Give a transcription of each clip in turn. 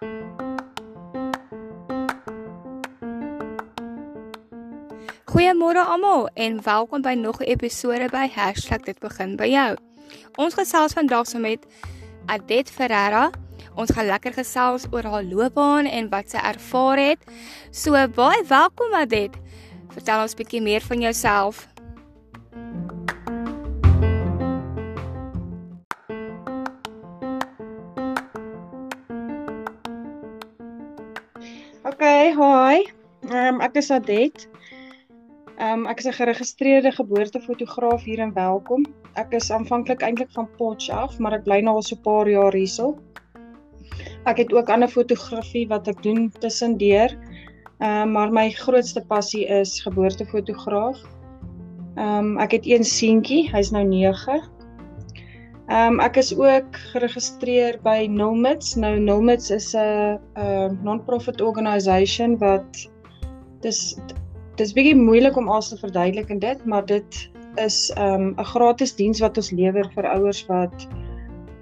Goeiemôre almal en welkom by nog 'n episode by #dit begin by jou. Ons gesels vandag so met Adet Ferreira. Ons gaan lekker gesels oor haar loopbaan en wat sy ervaar het. So baie welkom Adet. Vertel ons 'n bietjie meer van jouself. Um, ek is Adet. Ehm um, ek is 'n geregistreerde geboortefotograaf hier in Welkom. Ek is aanvanklik eintlik van Potchefstroom maar ek bly nou al so 'n paar jaar hierso. Ek het ook ander fotografie wat ek doen tussendeur. Ehm um, maar my grootste passie is geboortefotograaf. Ehm um, ek het een seentjie, hy's nou 9. Ehm um, ek is ook geregistreer by Nulmits. Nou Nulmits is 'n 'n non-profit organisation wat dis dis bietjie moeilik om alles te verduidelik en dit, maar dit is um 'n gratis diens wat ons lewer vir ouers wat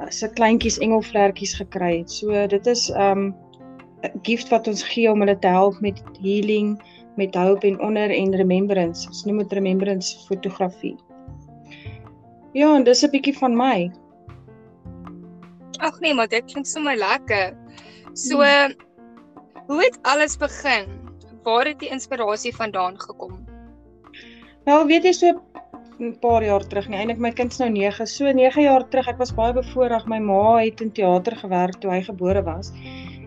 uh, se kleintjies engelvlekkies gekry het. So dit is um 'n gift wat ons gee om hulle te help met healing, met hope en onder en remembrance. Ons noem dit remembrance fotografie. Ja, en dis 'n bietjie van my. Ag nee, maar dit klink sommer lekker. So hmm. hoe het alles begin? Waar het die inspirasie vandaan gekom? Wel, weet jy so 'n paar jaar terug nie. Eindelik my kind's nou 9. So 9 jaar terug, ek was baie bevoorreg. My ma het in teater gewerk toe hy gebore was.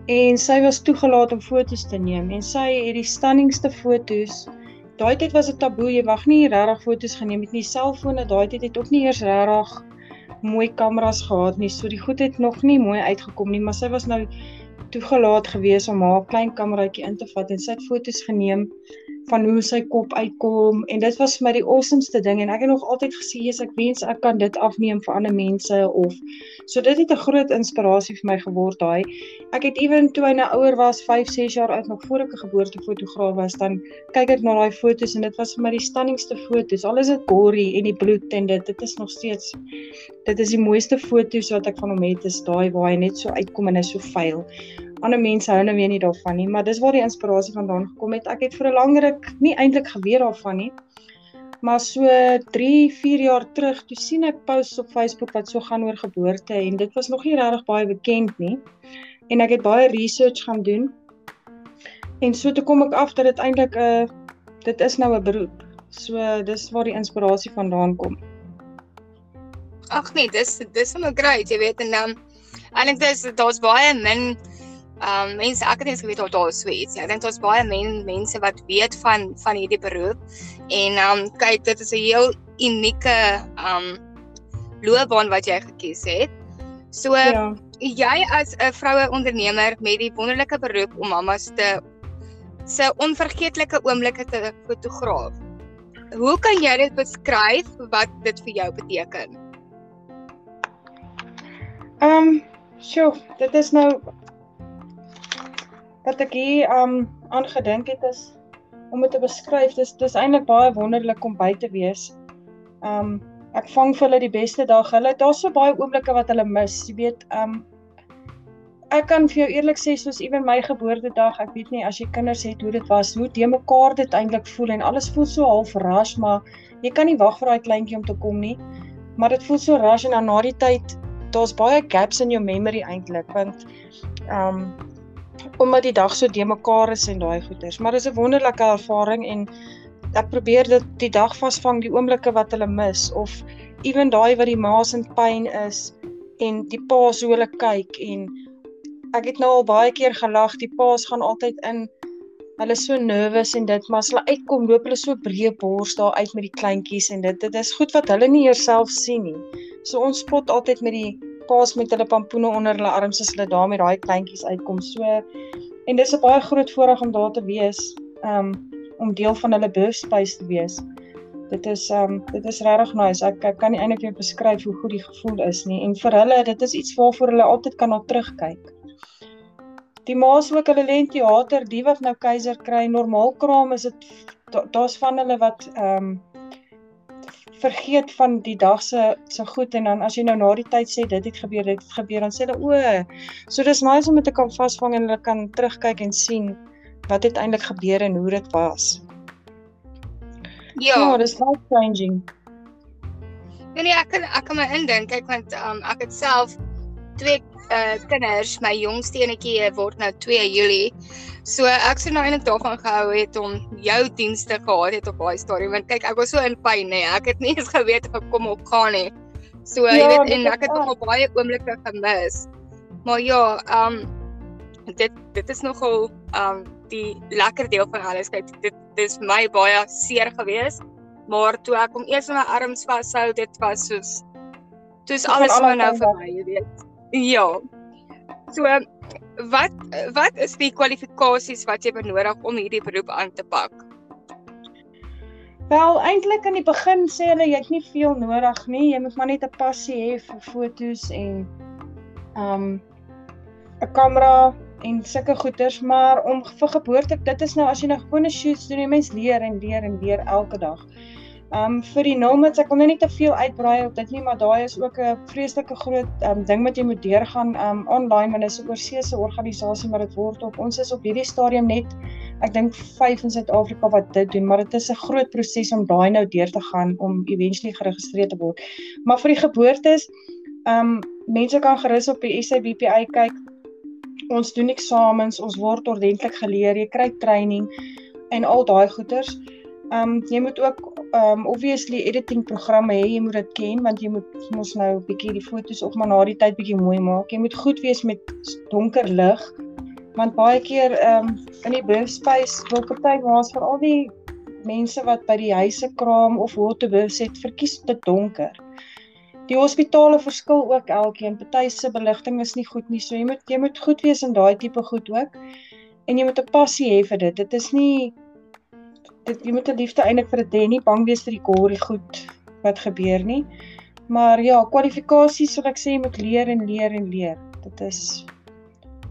En sy was toegelaat om foto's te neem en sy het die stunningste foto's. Daai tyd was dit taboe. Jy mag nie regtig foto's geneem met nie. Selfone daai tyd het ook nie eers regtig mooi kameras gehad nie. So die goed het nog nie mooi uitgekom nie, maar sy was nou toegelaat gewees om haar klein kameraitjie in te vat en sy het foto's geneem van hoe sy kop uitkom en dit was vir my die awesomeste ding en ek het nog altyd gesê jy's ek wens ek kan dit afneem vir ander mense of so dit het 'n groot inspirasie vir my geword daai. Ek het ewen toe hy nou ouer was 5 6 jaar oud nog voor ek 'n geboortefotograaf was dan kyk ek na daai foto's en dit was vir my die stunningste foto's. Al is dit gory en die bloed en dit dit is nog steeds dit is die mooiste foto's wat ek van hom het is daai waar hy net so uitkom en is so vuil ander mense hou nou weer nie daarvan nie, maar dis waar die inspirasie vandaan gekom het. Ek het vir 'n lang ruk nie eintlik geweet daarvan nie. Maar so 3, 4 jaar terug, toe sien ek posts op Facebook wat so gaan oor geboorte en dit was nog nie regtig baie bekend nie. En ek het baie research gaan doen. En so toe kom ek af dat dit eintlik 'n uh, dit is nou 'n beroep. So dis waar die inspirasie vandaan kom. Ag nee, dis dis sommer great, jy weet en dan um, eintlik dis daar's baie min Um mense ek het net geweet daar is so iets. Ek dink daar's baie men, mense wat weet van van hierdie beroep en um kyk dit is 'n heel unieke um loopbaan wat jy gekies het. So ja. jy as 'n vroue ondernemer met die wonderlike beroep om mamas te se onvergeetlike oomblikke te fotograaf. Hoe kan jy dit beskryf wat dit vir jou beteken? Ehm, um, sjoe, dit is nou wat ek hier um aangedink het is om dit te beskryf. Dis dis eintlik baie wonderlik om by te wees. Um ek vang vir hulle die beste dag. Hulle daar's so baie oomblikke wat hulle mis. Jy weet, um ek kan vir jou eerlik sê soos ewen my geboortedag, ek weet nie as jy kinders het hoe dit was, hoe te mekaar dit eintlik voel en alles voel so half rush, maar jy kan nie wag vir daai kleintjie om te kom nie. Maar dit voel so rush en dan na die tyd daar's baie gaps in jou memory eintlik want um omdat die dag so de mekaar is en daai goeters. Maar dis 'n wonderlike ervaring en ek probeer dit die dag vasvang die oomblikke wat hulle mis of ewen daai wat die ma's in pyn is en die pa's hoe hulle kyk en ek het nou al baie keer gelag. Die pa's gaan altyd in hulle so nervous en dit maar as hulle uitkom loop hulle so breë bors daar uit met die kleintjies en dit dit is goed wat hulle nie eers self sien nie. So ons spot altyd met die paas met hulle pampoene onder hulle arms as hulle daar met daai kleintjies uitkom. So en dis 'n baie groot voorreg om daar te wees, um om deel van hulle birthspace te wees. Dit is um dit is regtig nice. Ek, ek kan nie eintlik weer beskryf hoe goed die gevoel is nie en vir hulle dit is iets waarvoor hulle altyd kan na terugkyk. Die ma's ook hulle lê in teater, die wat nou keiser kry, normaal kraam is dit daar's van hulle wat um vergeet van die dag se se goed en dan as jy nou na die tyd sê dit het gebeur, dit het gebeur, dan sê hulle o. So dis nice om dit te kan vasvang en hulle kan terugkyk en sien wat het eintlik gebeur en hoe dit was. Ja, Ja, dis life changing. nee, nee ek kan ek kan my indink kyk want um, ek het self twee uh, kinders, my jongste enetjie word nou 2 Julie. So ek sou nou eintlik daarvan gehou het om jou dienste gehad het op daai stadium want kyk ek was so in pyn nê. Ek het nie eens geweet of ek kom op gaan nie. So jy Ja, weet dit en ek het erg. nog baie oomblikke gemis. Maar ja, um dit dit is nogal um die lekker deel van alles. Kyk, dit dis my baie seer gewees. Maar toe ek hom eers in my arms vashou, dit was soos dis alles nou vir my, jy weet. Ja. So wat wat is die kwalifikasies wat jy benodig om hierdie beroep aan te pak? Wel, eintlik in die begin sê hulle jy het nie veel nodig nie. Jy moet maar net 'n passie hê vir fotos en um 'n kamera en sulke goeders, maar om vir geboorte, dit is nou as jy nou gewone shoots doen, jy mens leer en leer en leer elke dag. Um vir die nomads, ek wil nou nie te veel uitbraai op dit nie, maar daai is ook 'n vreeslike groot um ding wat jy moet deurgaan um online, want dit is 'n oorseese organisasie, maar dit word op ons is op hierdie stadium net ek dink 5 in Suid-Afrika wat dit doen, maar dit is 'n groot proses om daai nou deur te gaan om eventually geregistreer te word. Maar vir die geboortes, um mense kan gerus op die SABPI kyk. Ons doen eksamens, ons word ordentlik geleer, jy kry training en al daai goeders. Um jy moet ook um obviously editing programme hê, jy moet dit ken want jy moet mos nou 'n bietjie die foto's op maar na die tyd bietjie mooi maak. Jy moet goed wees met donker lig want baie keer um, in die birth space wil party maas vir al die mense wat by die huise kraam of waterbus het verkies dit donker. Die hospitale verskil ook elkeen. Party se beligting is nie goed nie, so jy moet jy moet goed wees in daai tipe goed ook. En jy moet 'n passie hê vir dit. Dit is nie dit jy moet 'n liefde eintlik vir dit hê, nie bang wees vir die gory goed wat gebeur nie. Maar ja, kwalifikasies sal ek sê moet leer en leer en leer. Dit is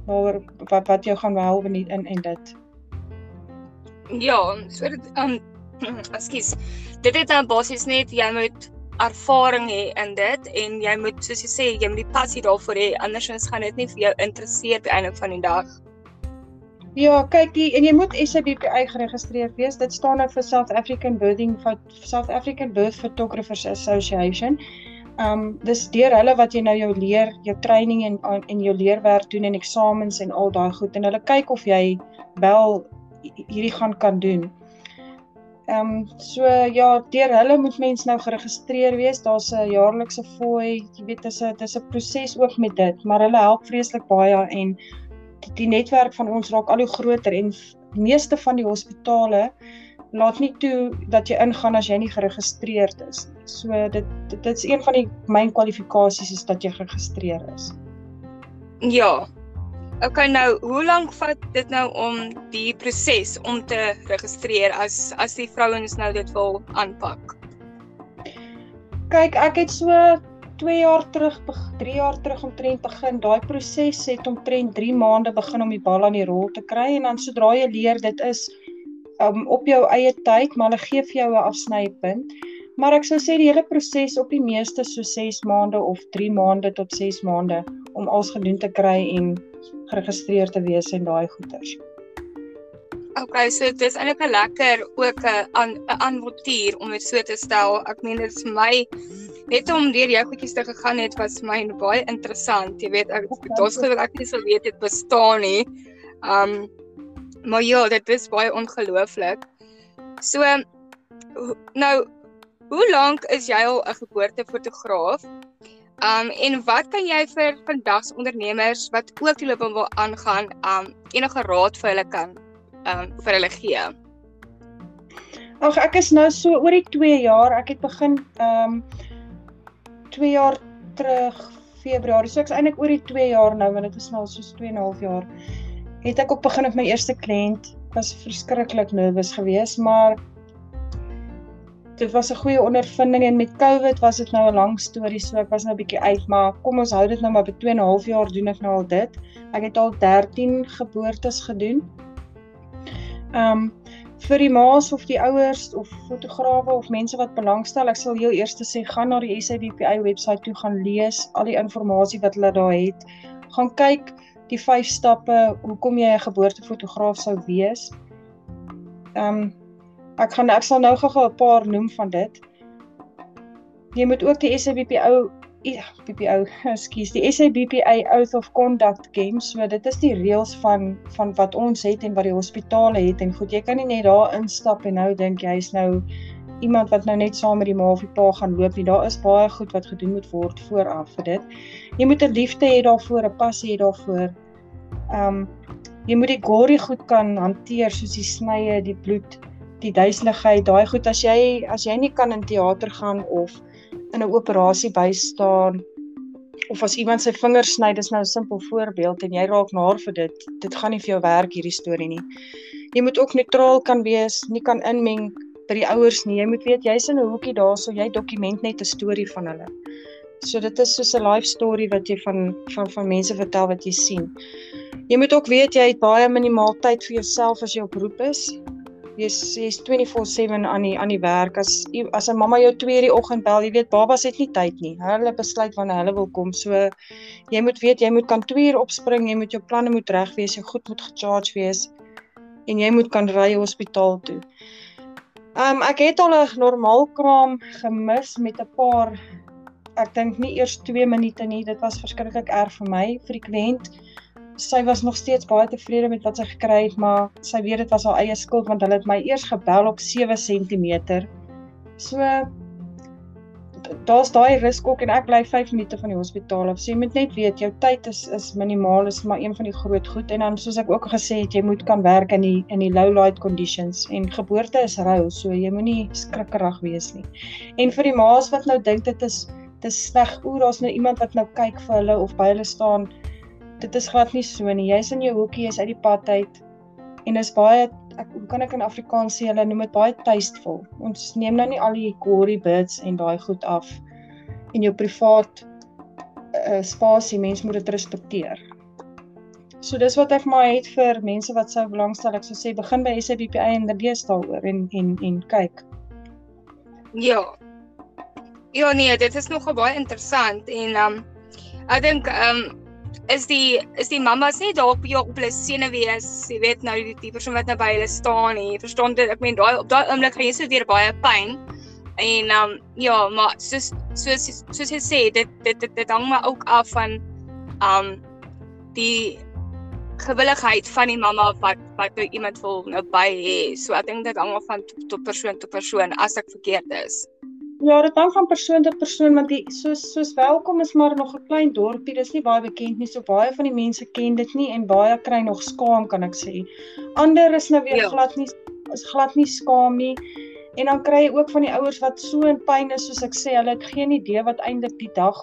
waaroor wat wat jou gaan help in in en dit. Ja, so dit um ekskuus. Dit het dan basies net jy moet ervaring hê in dit en jy moet soos jy sê jy moet die passie daarvoor hê andersins gaan dit nie vir jou interesseer op die einde van die dag. Ja, kyk die en jy moet SABPI geregistreer wees. Dit staan nou vir South African Birthing South African Birth Photographers Association. Um dis deur hulle wat jy nou jou leer, jou training en en jou leerwerk doen en eksamens en al daai goed en hulle kyk of jy wel hierdie gaan kan doen. Um, so ja, deur hulle moet mens nou geregistreer wees. Daar's 'n jaarlikse fooi, jy weet dis 'n dis 'n proses ook met dit, maar hulle help vreeslik baie en die, die netwerk van ons raak al hoe groter en meeste van die hospitale laat nie toe dat jy ingaan as jy nie geregistreerd is nie. So dit dit, dit is een van die myn kwalifikasies is dat jy geregistreer is. Ja. Okay nou, hoe lank vat dit nou om die proses om te registreer as as die vrouens nou dit wil aanpak? Kyk, ek het so 2 jaar terug, 3 jaar terug omtrent begin. Daai proses het omtrent 3 maande begin om die bal aan die rol te kry en dan sodra jy leer dit is um, op jou eie tyd, maar hulle gee vir jou 'n afsnypunt. Maar ek sou sê die hele proses op die meeste so 6 maande of 3 maande tot 6 maande om alles gedoen te kry en geregistreer te wees en daai goeders. Okay, so dit is eintlik 'n lekker ook 'n 'n avontuur om dit so te stel. Ek meen dit is my net om deur jou goedjies te gegaan het was my baie interessant. Jy weet, ek daar's goed wat ek nie sou weet dit bestaan nie. Um maar ja, dit is baie ongelooflik. So nou hoe lank is jy al 'n geboortefotograaf? Um en wat kan jy vir vandag se ondernemers wat ook die loop wil aangaan, um enige raad vir hulle kan um vir hulle gee? Ag ek is nou so oor die 2 jaar. Ek het begin um 2 jaar terug Februarie. So ek's eintlik oor die 2 jaar nou want dit is nou soos 2 en 'n half jaar. Het ek ook begin met my eerste kliënt. Was verskriklik nervus geweest, maar dit was 'n goeie ondervinding en met COVID was dit nou 'n lang storie, so ek was nou 'n bietjie uit, maar kom ons hou dit nou maar by 2 en 'n half jaar doen ek nou al dit. Ek het al 13 geboortes gedoen. Um vir die ma's of die ouers of fotograwe of mense wat belangstel, ek sal heel eers sê gaan na die SABPI webwerf toe gaan lees al die inligting wat hulle daar het. Gaan kyk die vyf stappe hoekom jy 'n geboortefotograaf sou wees. Ehm um, ek gaan ek sal nou gou-gou 'n paar noem van dit. Jy moet ook die SABPO BPO, ekskuus, die SABPA Oath of Conduct Games, so dit is die reëls van van wat ons het en wat die hospitale het en goed, jy kan nie net daar instap en nou dink jy's nou iemand wat nou net saam met die ma of die pa gaan loop nie. Daar is baie goed wat gedoen moet word vooraf vir dit. Jy moet 'n liefde hê daarvoor, 'n passie hê daarvoor. Ehm um, jy moet die gory goed kan hanteer soos die snye, die bloed, die duiseligheid, daai goed as jy as jy nie kan in teater gaan of in 'n operasie bystaan of as iemand sy vingers sny, dis nou 'n simpel voorbeeld en jy raak naar vir dit, dit gaan nie vir jou werk hierdie storie nie. Jy moet ook neutraal kan wees, nie kan inmeng by die ouers nie. Jy moet weet jy's in 'n hoekie daarso, jy dokument net 'n storie van hulle. So dit is soos 'n life story wat jy van van van mense vertel wat jy sien. Jy moet ook weet jy het baie minimaal tyd vir jouself as jy op beroep is jy's jy's 24/7 aan die aan die werk as as 'n mamma jou 2:00 die oggend bel, jy weet babas het nie tyd nie. Hulle besluit wanneer hulle wil kom. So jy moet weet jy moet kan 2:00 opspring, jy moet jou planne moet reg wees, jy goed moet gecharge wees en jy moet kan ry hospitaal toe. Um ek het al 'n normaal kraam gemis met 'n paar ek dink nie eers 2 minute nie. Dit was verskriklik erg vir my vir die kliënt sy was nog steeds baie tevrede met wat sy gekry het, maar sy weet dit was haar eie skuld want hulle het my eers gebel op 7 cm. So daar's daai riskok en ek bly 5 minute van die hospitaal af. So jy moet net weet jou tyd is is minimaal, is maar een van die groot goed en dan soos ek ook gesê het, jy moet kan werk in die in die low light conditions en geboorte is rou, so jy moenie skrikkerig wees nie. En vir die ma's wat nou dink dit is dis sleg, o, daar's nou iemand wat nou kyk vir hulle of by hulle staan dit is glad nie so nie. Jy's in jou hoekie, jy's uit die pad uit. En dis baie ek hoe kan ek in Afrikaans sê hulle noem dit baie tasteful. Ons neem nou nie al die gory bits en daai goed af in jou privaat uh, spasie. Mens moet dit respekteer. So dis wat ek maar het vir mense wat sou belangstel. Ek sou sê begin by SABPI en lees daaroor en en en kyk. Ja. Ja nee, dit is nogal baie interessant en um ek dink um is die is die mamas net daar op jou op hulle senuwees, jy weet nou die, die persoon wat nou by hulle staan nie. Verstaan dit? Ek meen daai op daai oomblik gaan jy so deur baie pyn. En um ja, maar soos soos soos jy sê, dit dit dit, dit hang maar ook af van um die gewilligheid van die mamma wat wat nou iemand wil nou by hê. So ek dink dit hang af van tot persoon tot persoon as ek verkeerd is. Ja, dit hang van persoon tot persoon want die soos soos welkom is maar nog 'n klein dorpie. Dis nie baie bekend nie. So baie van die mense ken dit nie en baie kry nog skaam kan ek sê. Ander is nou weer ja. glad nie is glad nie skaam nie. En dan kry jy ook van die ouers wat so in pyn is soos ek sê, hulle het geen idee wat eintlik die dag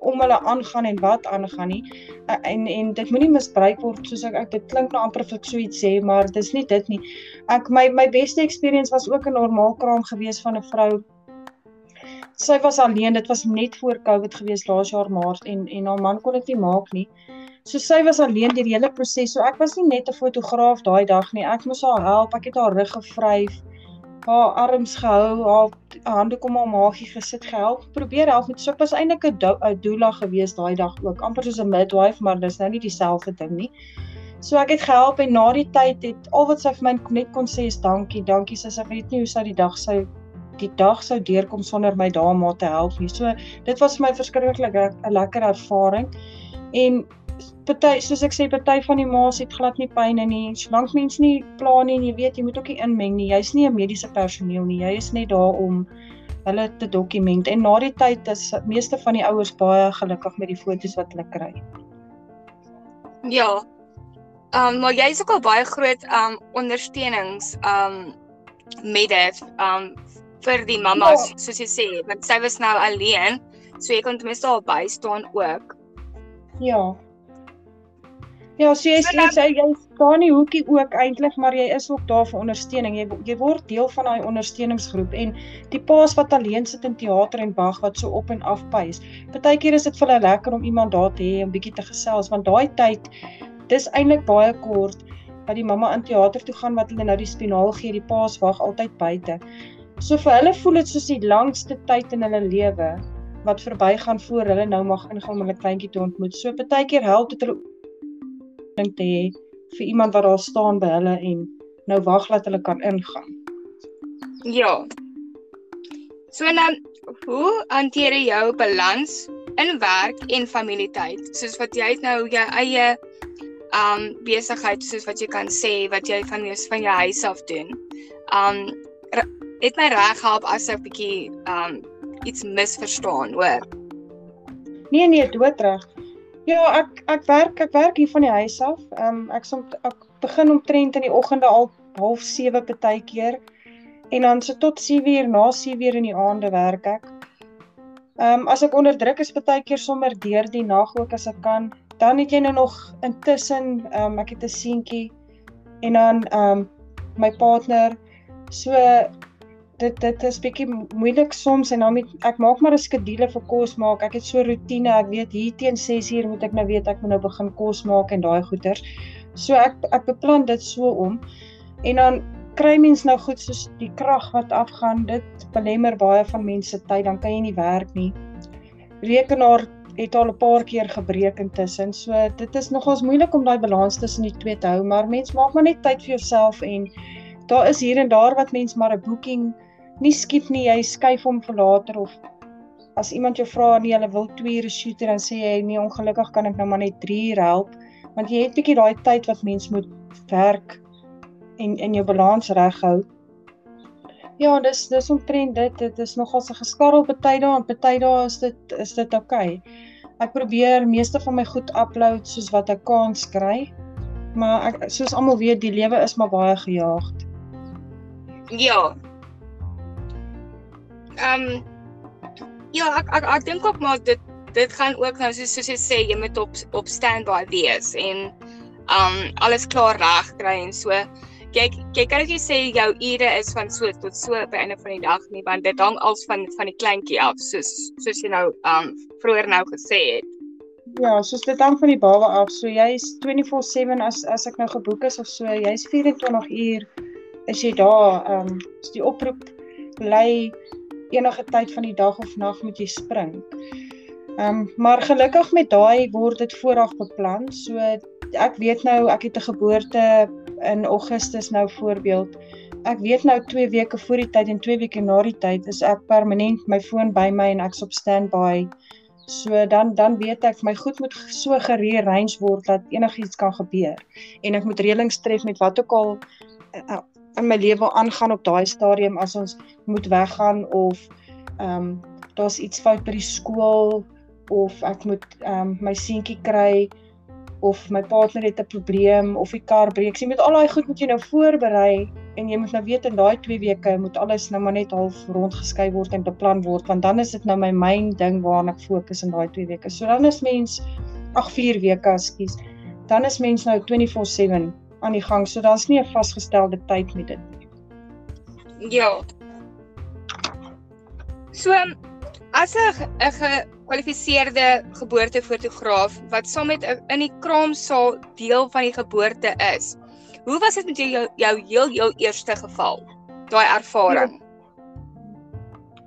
om hulle aangaan en wat aangaan nie. En en dit moenie misbruik word soos ek ek dit klink nou amper ek so iets sê, maar dis nie dit nie. Ek my my beste experience was ook 'n normaal kraam gewees van 'n vrou sy was alleen. Dit was net voor Covid gewees laas jaar Maart en en haar man kon dit nie maak nie. So sy was alleen deur die hele proses. So ek was nie net 'n fotograaf daai dag nie. Ek moes haar help. Ek het haar rug gevryf, haar arms gehou, haar hande kom haar maagie gesit gehelp. Probeer help met so pas eintlik 'n doula gewees daai dag ook. Amper soos 'n midwife, maar dis nou nie dieselfde ding nie. So ek het gehelp en na die tyd het al wat sy vir my net kon sê is dankie, dankie. Sy sê ek weet nie hoe sy die dag sou die dag sou deurkom sonder my daama te help nie. So dit was vir my verskriklik 'n lekker ervaring. En party soos ek sê party van die ma's het glad nie pyn in nie. Solank mens nie pla nie en jy weet jy moet ook nie inmeng nie. Jy's nie 'n mediese personeel nie. Jy is net daar om hulle te dokument. En na die tyd is meeste van die ouers baie gelukkig met die foto's wat hulle kry. Ja. Ehm um, maar jy's ook al baie groot ehm um, ondersteunings ehm um, met dit ehm um, vir die mammas ja. soos jy sê want sy was nou alleen so jy kon ten minste al by staan ook. Ja. Ja so jy sê sy jy staan nie hoekie ook eintlik maar jy is ook daar vir ondersteuning. Jy jy word deel van daai ondersteuningsgroep en die paas wat alleen sit in teater en wag wat so op en af pys. Partykeer is dit vir hulle lekker om iemand daar te hê om bietjie te gesels want daai tyd dis eintlik baie kort dat die mamma in teater toe gaan wat hulle nou die spinaal gee, die paas wag altyd buite. So vir hulle voel dit soos die langste tyd in hulle lewe wat verbygaan voor hulle nou mag ingaan om hulle kleintjie te ontmoet. So partykeer help dit hulle dink te hê vir iemand wat daar staan by hulle en nou wag dat hulle kan ingaan. Ja. So dan hoe hanteer jy jou balans in werk en familietyd? Soos wat jy nou jou eie um besigheid soos wat jy kan sê wat jy van jou van jou huis af doen. Um het my reg help as ek bietjie um iets misverstaan, hoor. Nee nee, doodreg. Ja, ek ek werk ek werk hier van die huis af. Um ek som ek begin omtrent in die oggende al half 7 partykeer en dan so tot 7 uur na 7 uur in die aande werk ek. Ehm um, as ek onder druk is baie keer sommer deur die nag ook as ek kan. Dan het jy nou nog intussen ehm um, ek het 'n seentjie en dan ehm um, my partner. So dit dit is bietjie moeilik soms en dan met, ek maak maar 'n skedule vir kos maak. Ek het so rotine. Ek weet hier teen 6uur moet ek nou weet ek moet nou begin kos maak en daai goeters. So ek ek beplan dit so om. En dan kry mens nou goed soos die krag wat afgaan, dit belemmer baie van mense tyd, dan kan jy nie werk nie. Rekenaar het al 'n paar keer gebreek intussen. So dit is nogals moeilik om daai balans tussen die twee te hou, maar mens maak maar net tyd vir jouself en daar is hier en daar wat mens maar 'n boeking nie skiep nie, jy skuif hom vir later of as iemand jou vra nee, hulle wil 2 ure shoot en dan sê jy nee, ongelukkig kan ek nou maar net 3 ure help, want jy het bietjie daai tyd wat mens moet werk en en jou balans reghou. Ja, dis dis omtrent dit. Dit is nogal 'n geskarrel party daar en party daar is dit is dit oukei. Okay. Ek probeer meeste van my goed upload soos wat ek kan kry. Maar ek soos almal weet, die lewe is maar baie gejaagd. Ja. Ehm um, Ja, ek ek, ek dink ook maar dit dit gaan ook nou soos soos jy sê jy moet op op standby wees en um alles klaar reg kry en so kyk kyk kan jy sê jou ure is van so tot so by einde van die dag nie want dit hang als van van die kleintjie af soos soos jy nou um vroeër nou gesê het. Ja, soos dit hang van die baba af. So jy's 24/7 as as ek nou geboek is of so, jy's 24 uur is jy daar. Um as die oproep bly enige tyd van die dag of nag moet jy spring. Um maar gelukkig met daai word dit vooraf beplan. So ek weet nou ek het 'n geboorte in Augustus nou voorbeeld. Ek weet nou 2 weke voor die tyd en 2 weke na die tyd is ek permanent my foon by my en ek's op standby. So dan dan weet ek my goed moet so gerearrange word dat enigiets kan gebeur en ek moet reëlings tref met wat ook al uh, in my lewe aangaan op daai stadium as ons moet weggaan of ehm um, daar's iets fout by die skool of ek moet ehm um, my seentjie kry of my partner het 'n probleem of die kar breek. Jy moet al daai goed moet jy nou voorberei en jy moet nou weet in daai 2 weke moet alles nou maar net half rondgeskei word en beplan word want dan is dit nou my myn ding waarna ek fokus in daai 2 weke. So dan is mens ag 4 weke, ekskuus. Dan is mens nou 24/7 aan die gang. So daar's nie 'n vasgestelde tyd met dit nie. Ja. So as 'n 'n gekwalifiseerde geboortefotograaf wat saam met in die kraamsaal deel van die geboorte is. Hoe was dit met jou jou heel heel eerste geval? Daai ervaring.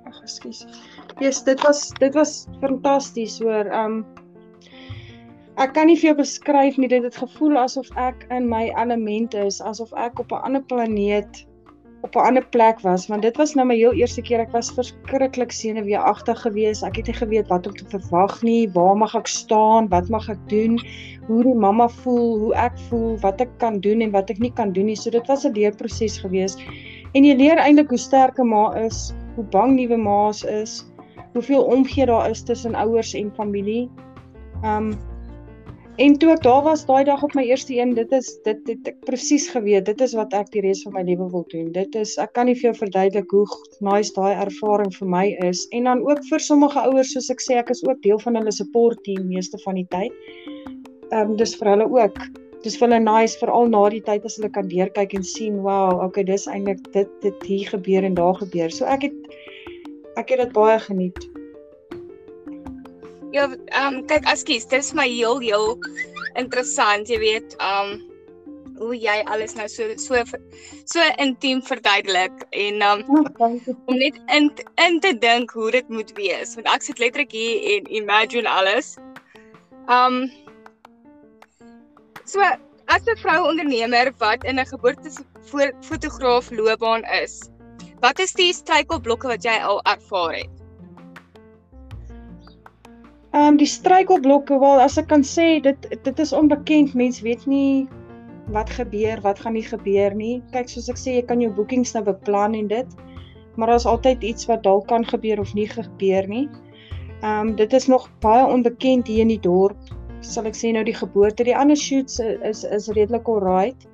Ag, ekskuus. Yes, dit was dit was fantasties hoor. Um ek kan nie vir jou beskryf nie, dit het gevoel asof ek in my element is, asof ek op 'n ander planeet op 'n ander plek was want dit was nou my heel eerste keer ek was verskriklik senuweeagtig geweest ek het nie geweet wat om te verwag nie waar mag ek staan wat mag ek doen hoe die mamma voel hoe ek voel wat ek kan doen en wat ek nie kan doen nie. So dit was 'n leerproses geweest. En jy leer eintlik hoe sterk 'n ma is hoe bang nuwe ma's is hoeveel omgee daar is tussen ouers en familie. Um En toe ek daar was daai dag op my eerste een, dit is dit het ek presies geweet, dit is wat ek die res van my lewe wil doen. Dit is ek kan nie vir jou verduidelik hoe nice daai ervaring vir my is en dan ook vir sommige ouers soos ek sê, ek is ook deel van hulle support team meeste van die tyd. Ehm um, dis vir hulle ook. Dis vir hulle nice veral na die tyd as hulle kan deurkyk en sien, wow, okay, dis eintlik dit dit hier gebeur en daar gebeur. So ek het ek het dit baie geniet. Ja, ehm um, kyk, askies, dit is my heel heel interessant, jy weet, ehm um, hoe jy alles nou so so so intiem verduidelik en um, om net in in te dink hoe dit moet wees want ek sit letterlik hier en imagine alles. Um So as 'n vrou ondernemer wat in 'n geboortefotograaf loopbaan is, wat is die struikelblokke wat jy al ervaar het? Ehm um, die struikelblokke wel as ek kan sê dit dit is onbekend. Mense weet nie wat gebeur, wat gaan nie gebeur nie. Kyk soos ek sê jy kan jou boekings nou beplan en dit. Maar daar's altyd iets wat dalk kan gebeur of nie gebeur nie. Ehm um, dit is nog baie onbekend hier in die dorp. Sal ek sê nou die geboorte, die ander shoots is is redelik alright.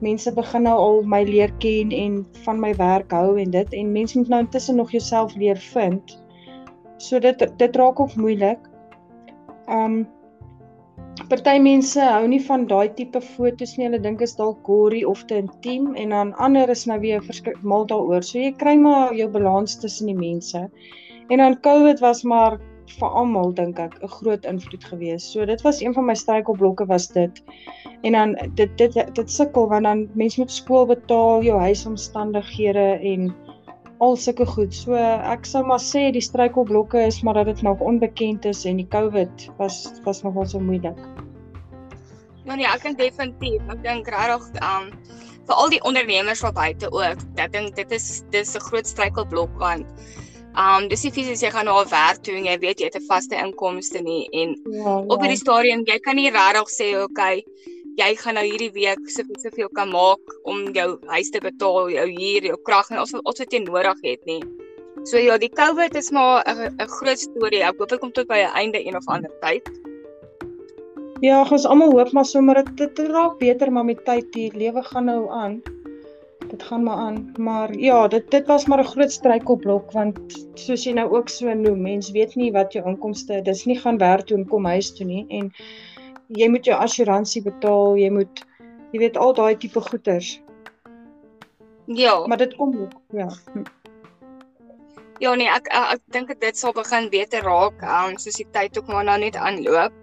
Mense begin nou al my leer ken en van my werk hou en dit en mense moet nou intussen nog jouself leer vind. So dit dit raak ook moeilik. Um party mense hou nie van daai tipe fotos nie. Hulle dink is dalk gory of te intiem en dan ander is nou weer verskrik mal daaroor. So jy kry maar jou balans tussen die mense. En dan COVID was maar vir almal dink ek 'n groot invloed gewees. So dit was een van my struikelblokke was dit. En dan dit dit dit sukkel want dan mense moet skool betaal, jou huisomstandighede en al sulke goed. So ek sou maar sê die struikelblokke is maar dat dit nog onbekend is en die COVID was was nogal so moeilik. Ja nee, ek dink definitief. Ek dink regtig um vir al die ondernemers wat buite ook. Ek dink dit is dis 'n groot struikelblok want um dis nie fisies jy gaan na 'n werk toe en jy weet jy het 'n vaste inkomste nie en ja, ja. op hierdie stadium jy kan nie regtig sê okay jy gaan nou hierdie week soveel soveel kan maak om jou huis te betaal, jou huur, jou krag en alles wat jy nodig het nie. So ja, die COVID is maar 'n groot storie. Ek hoop dit kom tot by 'n einde een of ander tyd. Ja, ons almal hoop maar sommer dit dit raak beter maar met tyd die lewe gaan nou aan. Dit gaan maar aan. Maar ja, dit dit was maar 'n groot struikelblok want soos jy nou ook so noem, mens weet nie wat jou inkomste, dis nie gaan werk toe en kom huis toe nie en jy moet jou assuransie betaal, jy moet jy weet al daai tipe goeders. Ja. Maar dit kom ook, ja. Ja nee, ek ek, ek dink dit sal begin beter raak, um, soos die tyd ook maar nou net aanloop.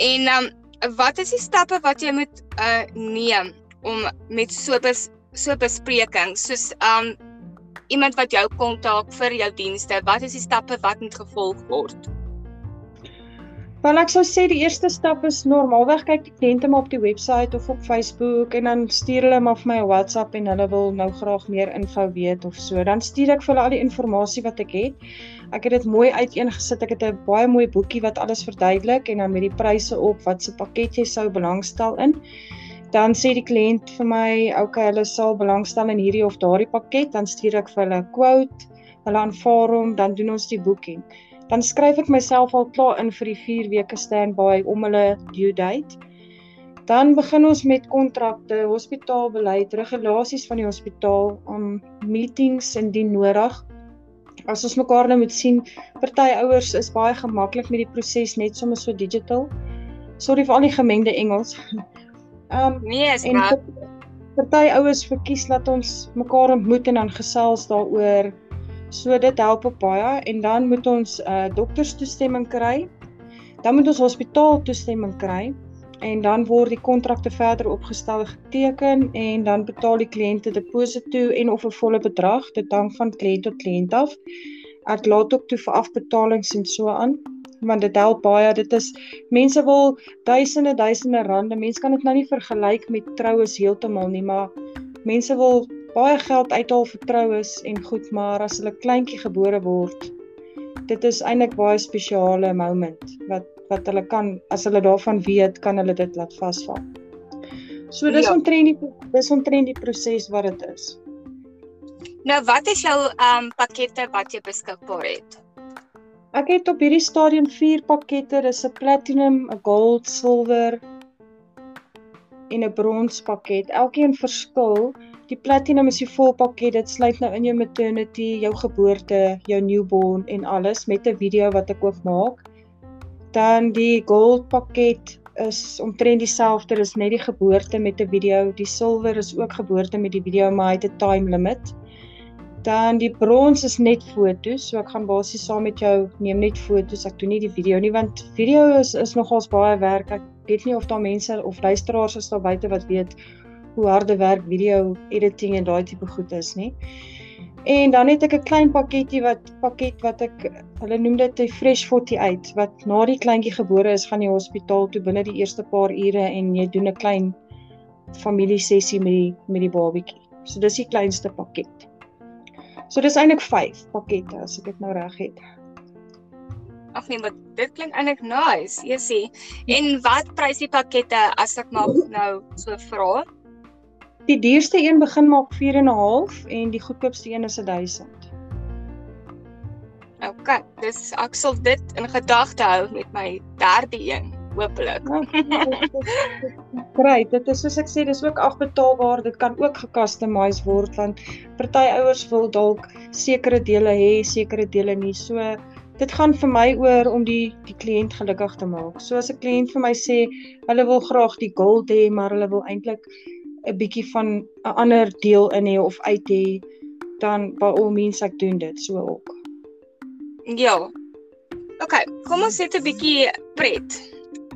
En um wat is die stappe wat jy moet uh neem om met so bes, so besprekings soos um iemand wat jou kontak vir jou dienste, wat is die stappe wat moet gevolg word? Wel ek sou sê die eerste stap is normaalweg kyk die kliënte maar op die webwerf of op Facebook en dan stuur hulle maar vir my 'n WhatsApp en hulle wil nou graag meer info weet of so. Dan stuur ek vir hulle al die inligting wat ek het. Ek het dit mooi uiteengesit. Ek het 'n baie mooi boekie wat alles verduidelik en dan met die pryse op wat se pakket jy sou belangstel in. Dan sê die kliënt vir my, okay, hulle sal belangstel in hierdie of daardie pakket, dan stuur ek vir hulle 'n quote. Hulle aanvaar hom, dan doen ons die boeking dan skryf ek myself al klaar in vir die 4 weke standby om hulle due date. Dan begin ons met kontrakte, hospitaalbeleid, regulasies van die hospitaal, om meetings indien nodig. As ons mekaar nou moet sien, party ouers is baie gemaklik met die proses net sommer so digital. Sorry vir al die gemengde Engels. Ehm um, nee, is maar party ouers verkies dat ons mekaar ontmoet en dan gesels daaroor So dit help baie en dan moet ons 'n uh, dokterstoestemming kry. Dan moet ons hospitaal toestemming kry en dan word die kontrakte verder opgestel geteken en dan betaal die kliënte deposito en of 'n volle bedrag dit hang van kliënt tot kliënt af. Ek laat ook toe vir afbetalings en so aan want dit help baie dit is mense wil duisende duisende rande mense kan dit nou nie vergelyk met troues heeltemal nie maar mense wil baie geld uithaal vir troues en goed, maar as hulle kleintjie gebore word, dit is eintlik baie spesiale moment wat wat hulle kan as hulle daarvan weet, kan hulle dit laat vasval. So dis ja. omtrent die dis omtrent die proses wat dit is. Nou wat is jou ehm um, pakkette wat jy beskikbaar het? Ek het op hierdie stadium 4 pakkette, dis 'n platinum, 'n gold, silwer en 'n brons pakket. Elkeen verskil Die platinum is die volpakket. Dit sluit nou in jou maternity, jou geboorte, jou newborn en alles met 'n video wat ek ook maak. Dan die gold pakket is omtrent dieselfde, dis net die geboorte met 'n video. Die silver is ook geboorte met die video, maar hy het 'n time limit. Dan die brons is net foto's, so ek gaan basies saam met jou neem net foto's. Ek doen nie die video nie want video is is nogals baie werk. Ek weet nie of daar mense of luisteraars is daar buite wat weet hoe harde werk video editing en daai tipe goed is nie. En dan het ek 'n klein pakketjie wat pakket wat ek hulle noem dit 'n fresh 48 wat na die kleintjie gebore is gaan jy hospitaal toe binne die eerste paar ure en jy doen 'n klein familie sessie met die met die babatjie. So dis die kleinste pakket. So dis eintlik 5 pakkette as ek dit nou reg het. Ag nee, maar dit klink eintlik nice. Jy sê. En wat prys die pakkette as ek mag nou so vra? Die duurste een begin maak 4 en 'n half en die goedkoopste een is 1000. OK, dis ek sal dit in gedagte hou met my derde een, hopelik. Great, dit is soos ek sê, dis ook afbetaalbaar. Dit kan ook gecustomize word want party ouers wil dalk sekere dele hê, sekere dele nie. So dit gaan vir my oor om die die kliënt gelukkig te maak. So as 'n kliënt vir my sê hulle wil graag die gold hê, maar hulle wil eintlik 'n bietjie van 'n ander deel in hê of uit hê, dan by al means ek doen dit so ook. Ja. OK, kom ons sit 'n bietjie pret.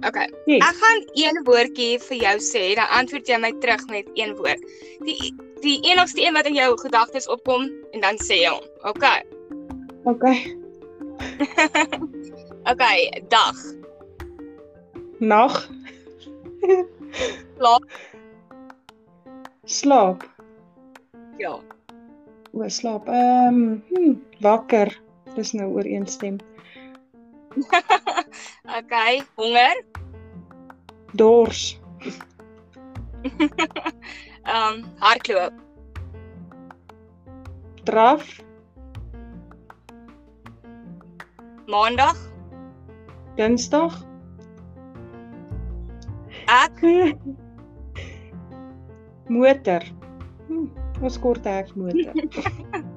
OK. Yes. Ek gaan een woordjie vir jou sê, dan antwoord jy my terug met een woord. Die die enigste een wat in jou gedagtes opkom en dan sê jy hom. OK. OK. OK, dag. Nag. Slaap. Slaap. Ja. O, slaap. Ehm, um, hm, wakker. Dis nou ooreenstem. OK, honger. Dors. Ehm um, hardloop. Draf. Maandag. Dinsdag. Ek motor. Hm, ons kort hek motor.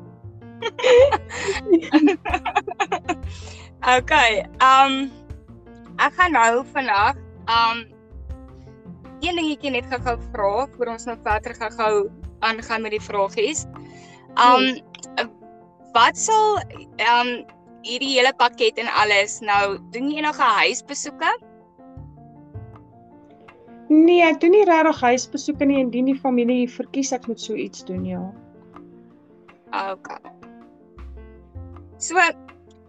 Okay, ehm um, ek gaan nou vandag ehm um, een dingetjie net gou-gou vra voor ons nou verder gou-gou aangaan met die vragies. Ehm um, wat sal ehm um, hierdie hele pakket en alles nou doen jy enige huisbesoeke? Nee, ek doen nie regtig huisbesoeke nie indien die familie verkies ek moet so iets doen, ja. Okay. So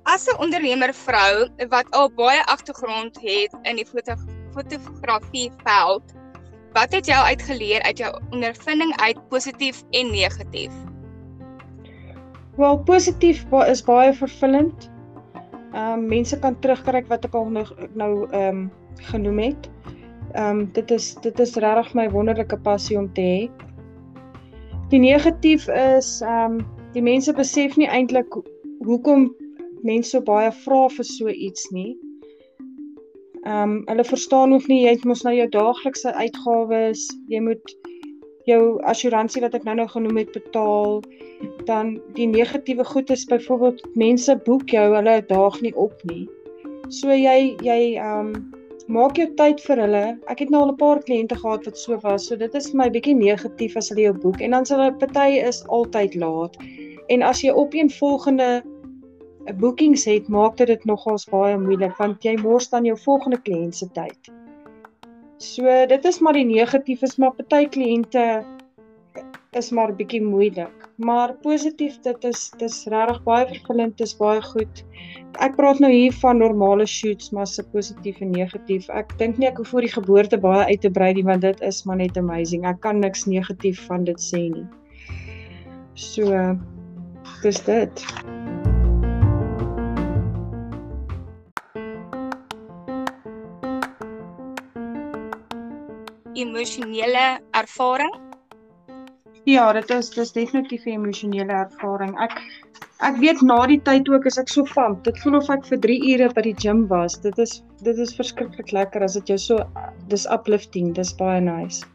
as 'n ondernemer vrou wat al baie agtergrond het in die foto fotografie veld, wat het jou uitgeleer uit jou ondervinding uit positief en negatief? Wel, positief is baie vervullend. Ehm um, mense kan terugkyk wat ek al nou nou ehm um, genoem het. Ehm um, dit is dit is regtig my wonderlike passie om te hê. Die negatief is ehm um, die mense besef nie eintlik hoekom mense so baie vra vir so iets nie. Ehm um, hulle verstaan ook nie jy het mos nou jou daaglikse uitgawes, jy moet jou assuransie wat ek nou nou genoem het betaal. Dan die negatiewe goed is byvoorbeeld mense boek jou, hulle daag nie op nie. So jy jy ehm um, maak jou tyd vir hulle. Ek het nou al 'n paar kliënte gehad wat so was. So dit is vir my bietjie negatief as hulle jou boek en dan sal hulle party is altyd laat. En as jy op een volgende bookings het, maak dit dit nogals baie moeilik want jy mors dan jou volgende kliënt se tyd. So dit is maar die negatief is maar party kliënte is maar bietjie moeilik. Maar positief dit is dis regtig baie vervullend, dis baie goed. Ek praat nou hier van normale shoots maar se positief en negatief. Ek dink nie ek hoef voor die geboorte baie uit te brei nie want dit is maar net amazing. Ek kan niks negatief van dit sê nie. So dis dit. Emosionele ervaring? Ja, dit is dis definitief 'n emosionele ervaring. Ek ek weet na die tyd ook as ek so van, dit voel of ek vir 3 ure by die gym was. Dit is dit is verskriklik lekker as dit jou so dis uplifting, dis baie nice.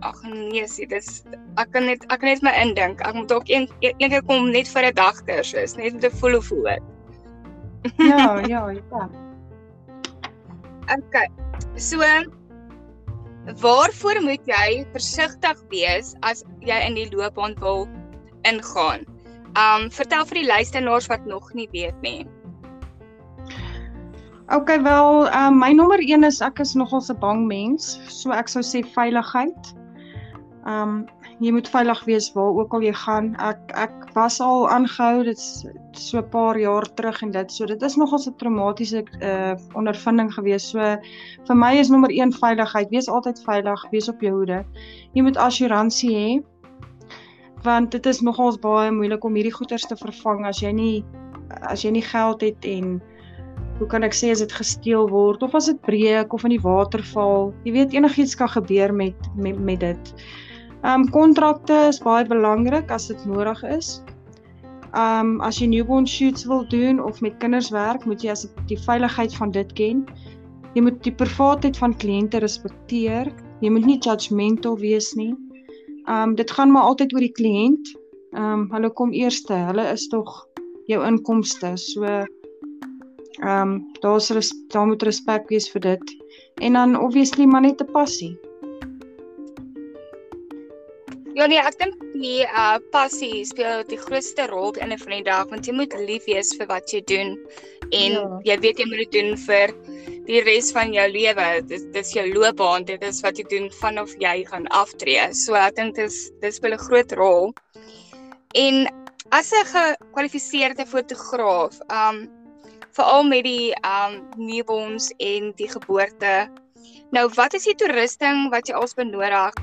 Ag nee, sê dis ek kan net ek kan net my indink. Ek moet dalk een een keer kom net vir 'n dag kursus, net om te voel hoe voel dit. Ja, ja, ja. Okay. So waarvoor moet jy versigtig wees as jy in die loopbaan wil ingaan? Um vertel vir die luisteraars wat nog nie weet nie. Okay, wel, uh, my nommer 1 is ek is nogal 'n bang mens, so ek sou sê veiligheid. Um jy moet veilig wees waar ook al jy gaan. Ek ek was al aangehou dit so 'n paar jaar terug en dit so dit is nogal 'n traumatiese uh ondervinding gewees. So vir my is nommer 1 veiligheid. Wees altyd veilig, wees op jou hoede. Jy moet assuransie hê want dit is nogals baie moeilik om hierdie goederes te vervang as jy nie as jy nie geld het en hoe kan ek sê as dit gesteel word of as dit breek of in die water val. Jy weet enigiets kan gebeur met met met dit. Ehm um, kontrakte is baie belangrik as dit nodig is. Ehm um, as jy newborn shoots wil doen of met kinders werk, moet jy as die veiligheid van dit ken. Jy moet die privaatheid van kliënte respekteer. Jy moet nie judgmental wees nie. Ehm um, dit gaan maar altyd oor die kliënt. Ehm um, hulle kom eerste. Hulle is tog jou inkomste. So Ehm um, daar's daar moet respek wees vir dit. En dan obviously maar net 'n passie. Ja nee, ek dink die uh passie speel die grootste rol in 'n vriendag want jy moet lief wees vir wat jy doen en ja. jy weet jy moet dit doen vir die res van jou lewe. Dis dis jou loopbaan, dit is wat jy doen vanaf jy gaan aftree. So ek dink dis dis speel 'n groot rol. En as 'n gekwalifiseerde fotograaf, um veral met die um newborns en die geboorte. Nou, wat is die toerusting wat jy als benodig?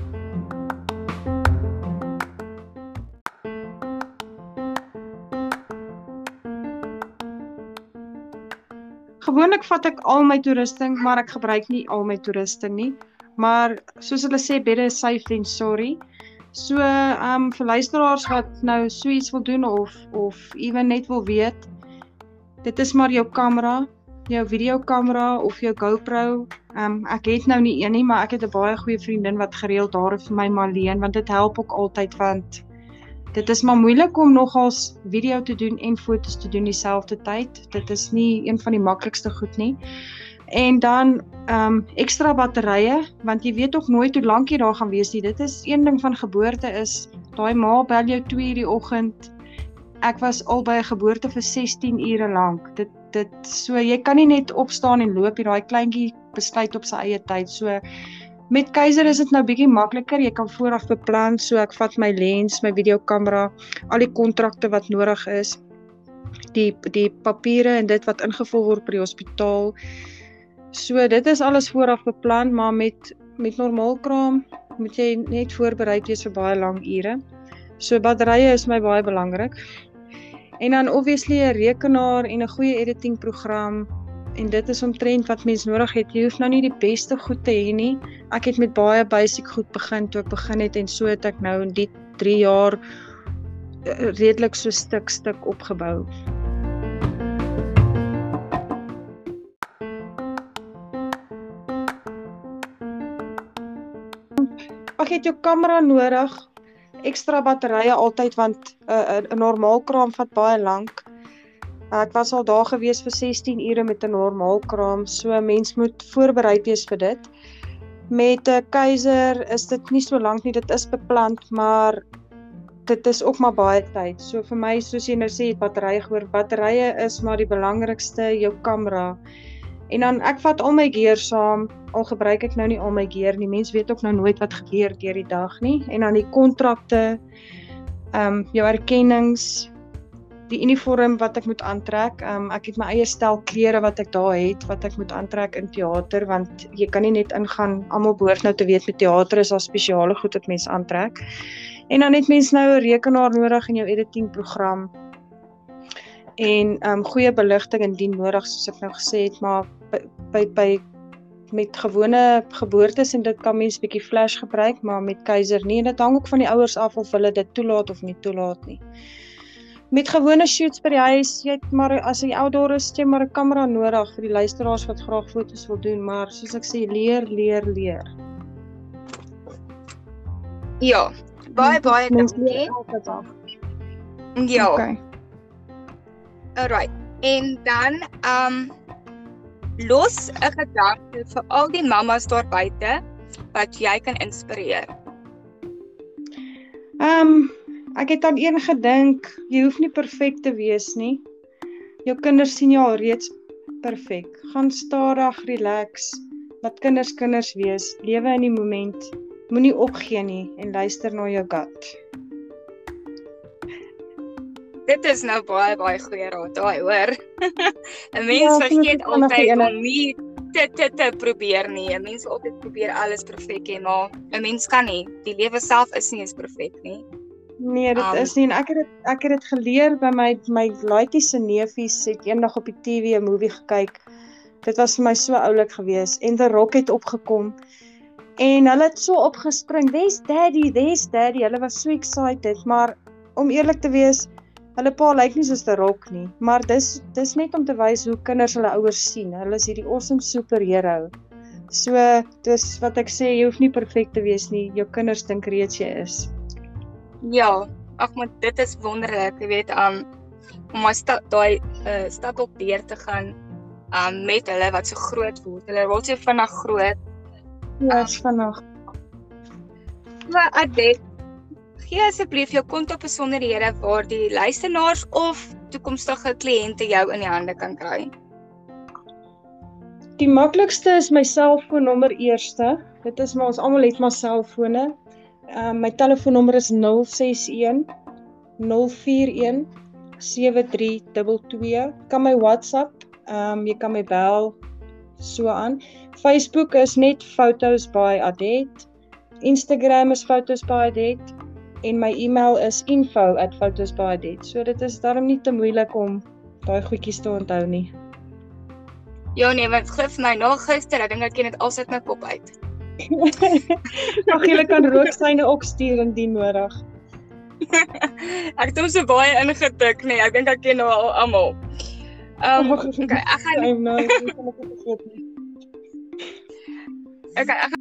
Gewoonlik vat ek al my toerusting, maar ek gebruik nie al my toerusting nie. Maar soos hulle sê, better safe than sorry. So, um vir luisteraars wat nou so iets wil doen of of ewen net wil weet, dit is maar jou kamera, jou videokamera of jou GoPro. Ehm um, ek het nou nie een nie, maar ek het 'n baie goeie vriendin wat gereeld daar vir my maar leen want dit help ook altyd want dit is maar moeilik om nogals video te doen en fotos te doen dieselfde tyd. Dit is nie een van die maklikste goed nie. En dan ehm um, ekstra batterye want jy weet ook nooit hoe lank jy daar gaan wees nie. Dit is een ding van geboorte is daai ma bel jou 2:00 die oggend ek was al by 'n geboorte vir 16 ure lank. Dit dit so jy kan nie net opstaan en loop hier daai kleintjie besluit op sy eie tyd. So met keiser is dit nou bietjie makliker. Jy kan vooraf beplan. So ek vat my lens, my videokamera, al die kontrakte wat nodig is. Die die papiere en dit wat ingevul word by die hospitaal. So dit is alles vooraf beplan, maar met met normaal kraam moet jy net voorberei wees vir baie lang ure. So batterye is my baie belangrik. En dan obviously 'n rekenaar en 'n goeie editing program en dit is omtrent wat mens nodig het. Jy hoef nou nie die beste goed te hê nie. Ek het met baie basic goed begin toe ek begin het en so het ek nou in die 3 jaar eh, redelik so stuk stuk opgebou. Ek het jou kamera nodig ekstra batterye altyd want 'n uh, 'n normaal kraam vat baie lank. Ek was al daar gewees vir 16 ure met 'n normaal kraam, so mens moet voorberei wees vir dit. Met 'n keiser is dit nie so lank nie, dit is beplan, maar dit is ook maar baie tyd. So vir my, soos jy nou sê, batterye gehoor, batterye is maar die belangrikste, jou kamera. En dan ek vat al my gear saam. Al gebruik ek nou nie al my gear nie. Mense weet ook nou nooit wat gebeur deur die dag nie. En dan die kontrakte, ehm um, jou erkennings, die uniform wat ek moet aantrek. Ehm um, ek het my eie stel klere wat ek daar het wat ek moet aantrek in teater want jy kan nie net ingaan. Almal behoort nou te weet met teater is daar spesiale goed wat mense aantrek. En dan het mense nou 'n rekenaar nodig in jou editing program en ehm um, goeie beligting indien nodig soos ek nou gesê het maar by by, by met gewone geboortes en dit kan mens bietjie flash gebruik maar met keiser nie en dit hang ook van die ouers af of hulle dit toelaat of nie toelaat nie. Met gewone shoots by die huis, jy het maar as jy outdoor is, jy maar 'n kamera nodig vir die luisteraars wat graag foto's wil doen, maar soos ek sê, leer, leer, leer. Ja, baie baie dankie. Ja. Okay. Alright. En dan um los 'n gedagte vir al die mammas daar buite wat jy kan inspireer. Um ek het aan een gedink, jy hoef nie perfek te wees nie. Jou kinders sien jou al reeds perfek. Gaan stadig, relax. Laat kinders kinders wees. Lewe in die moment. Moenie opgee nie en luister na jou gut. Dit is nou baie baie goeie raad daai hoor. 'n Mens ja, vergeet altyd om nie te te te probeer nie. 'n Mens wil altyd probeer alles perfek hê, maar 'n mens kan nie. Die lewe self is nie eens perfek nie. Nee, dit um, is nie en ek het dit ek het dit geleer by my my laaitjie se neefies het eendag op die TV 'n movie gekyk. Dit was vir my so oulik geweest en The Rock het opgekom. En hulle het so opgespring. There's daddy, there's daddy. Hulle was so excited, maar om eerlik te wees, Hulle pa lyk nie soos 'n rok nie, maar dis dis net om te wys hoe kinders hulle ouers sien. Hulle is hierdie awesome superhero. So, dis wat ek sê, jy hoef nie perfek te wees nie. Jou kinders dink reeds jy is. Ja, ag maar dit is wonderlik, jy weet, um om maar stap daai uh, stap op deur te gaan um met hulle wat so groot word. Hulle word so vinnig groot. Ja, um, vinnig. Maar Adet, gee asseblief jou kontakbesonderhede waar die luisteraars of toekomstige kliënte jou in die hande kan kry. Die maklikste is my selfoonnommer eerste. Dit is maar ons almal het maar selfone. Ehm uh, my telefoonnommer is 061 041 7322. Kan my WhatsApp, ehm um, jy kan my bel so aan. Facebook is net Photos by Adet. Instagram is Photos by Adet en my e-mail is info@photosbyadet. So dit is darm nie te moeilik om daai goedjies te onthou nie. Ja nee, wat gif my nog gister, ek dink ek ken dit alsit my kop uit. Ag jy kan rooksyne ook stuur indien nodig. ek het hom so baie ingetik, nee, ek dink ek ken nou al almal. Um, okay, ek gaan nou, ek kan dit vergeet nie. Okay, ek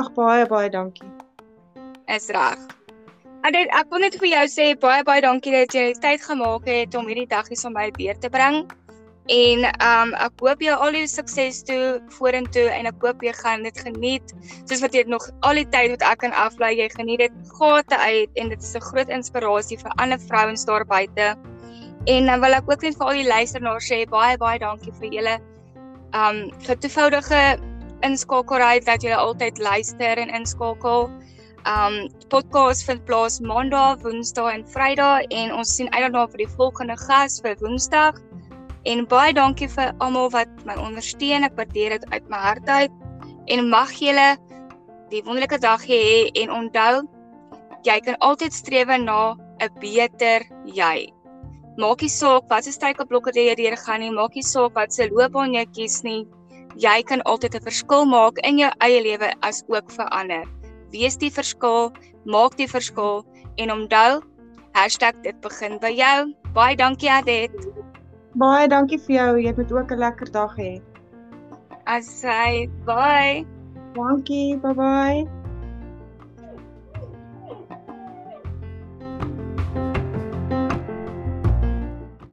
Ag baie baie dankie. Is reg. En dit ek wil net vir jou sê baie baie dankie dat jy tyd gemaak het om hierdie dag hier by weer te bring. En um ek hoop jy al die sukses toe vorentoe en ek hoop jy gaan dit geniet soos wat jy nog al die tyd wat ek kan aflei jy geniet dit gate uit en dit is 'n groot inspirasie vir ander vrouens daar buite. En dan wil ek ook net vir al die luisteraars sê baie baie dankie vir julle um vir toevoudige inskakelry dat julle altyd luister en inskakel. Um podcast vind plaas Maandag, Woensdae en Vrydag en ons sien uit daarna vir die volgende gas vir Woensdag. En baie dankie vir almal wat my ondersteun. Ek waardeer dit uit my hart uit. En mag julle die wonderlike dag hê en onthou jy kan altyd streef na 'n beter jy. Maak nie saak wat se struikelblokke jy deurgaan nie, maak nie saak wat se loopbaan jy kies nie jy kan altyd 'n verskil maak in jou eie lewe as ook vir ander. Wees die verskil, maak die verskil en onthou #dit begin by jou. Baie dankie Adet. Baie dankie vir jou. Jy moet ook 'n lekker dag hê. As hy, bye. Dankie. Bye bye.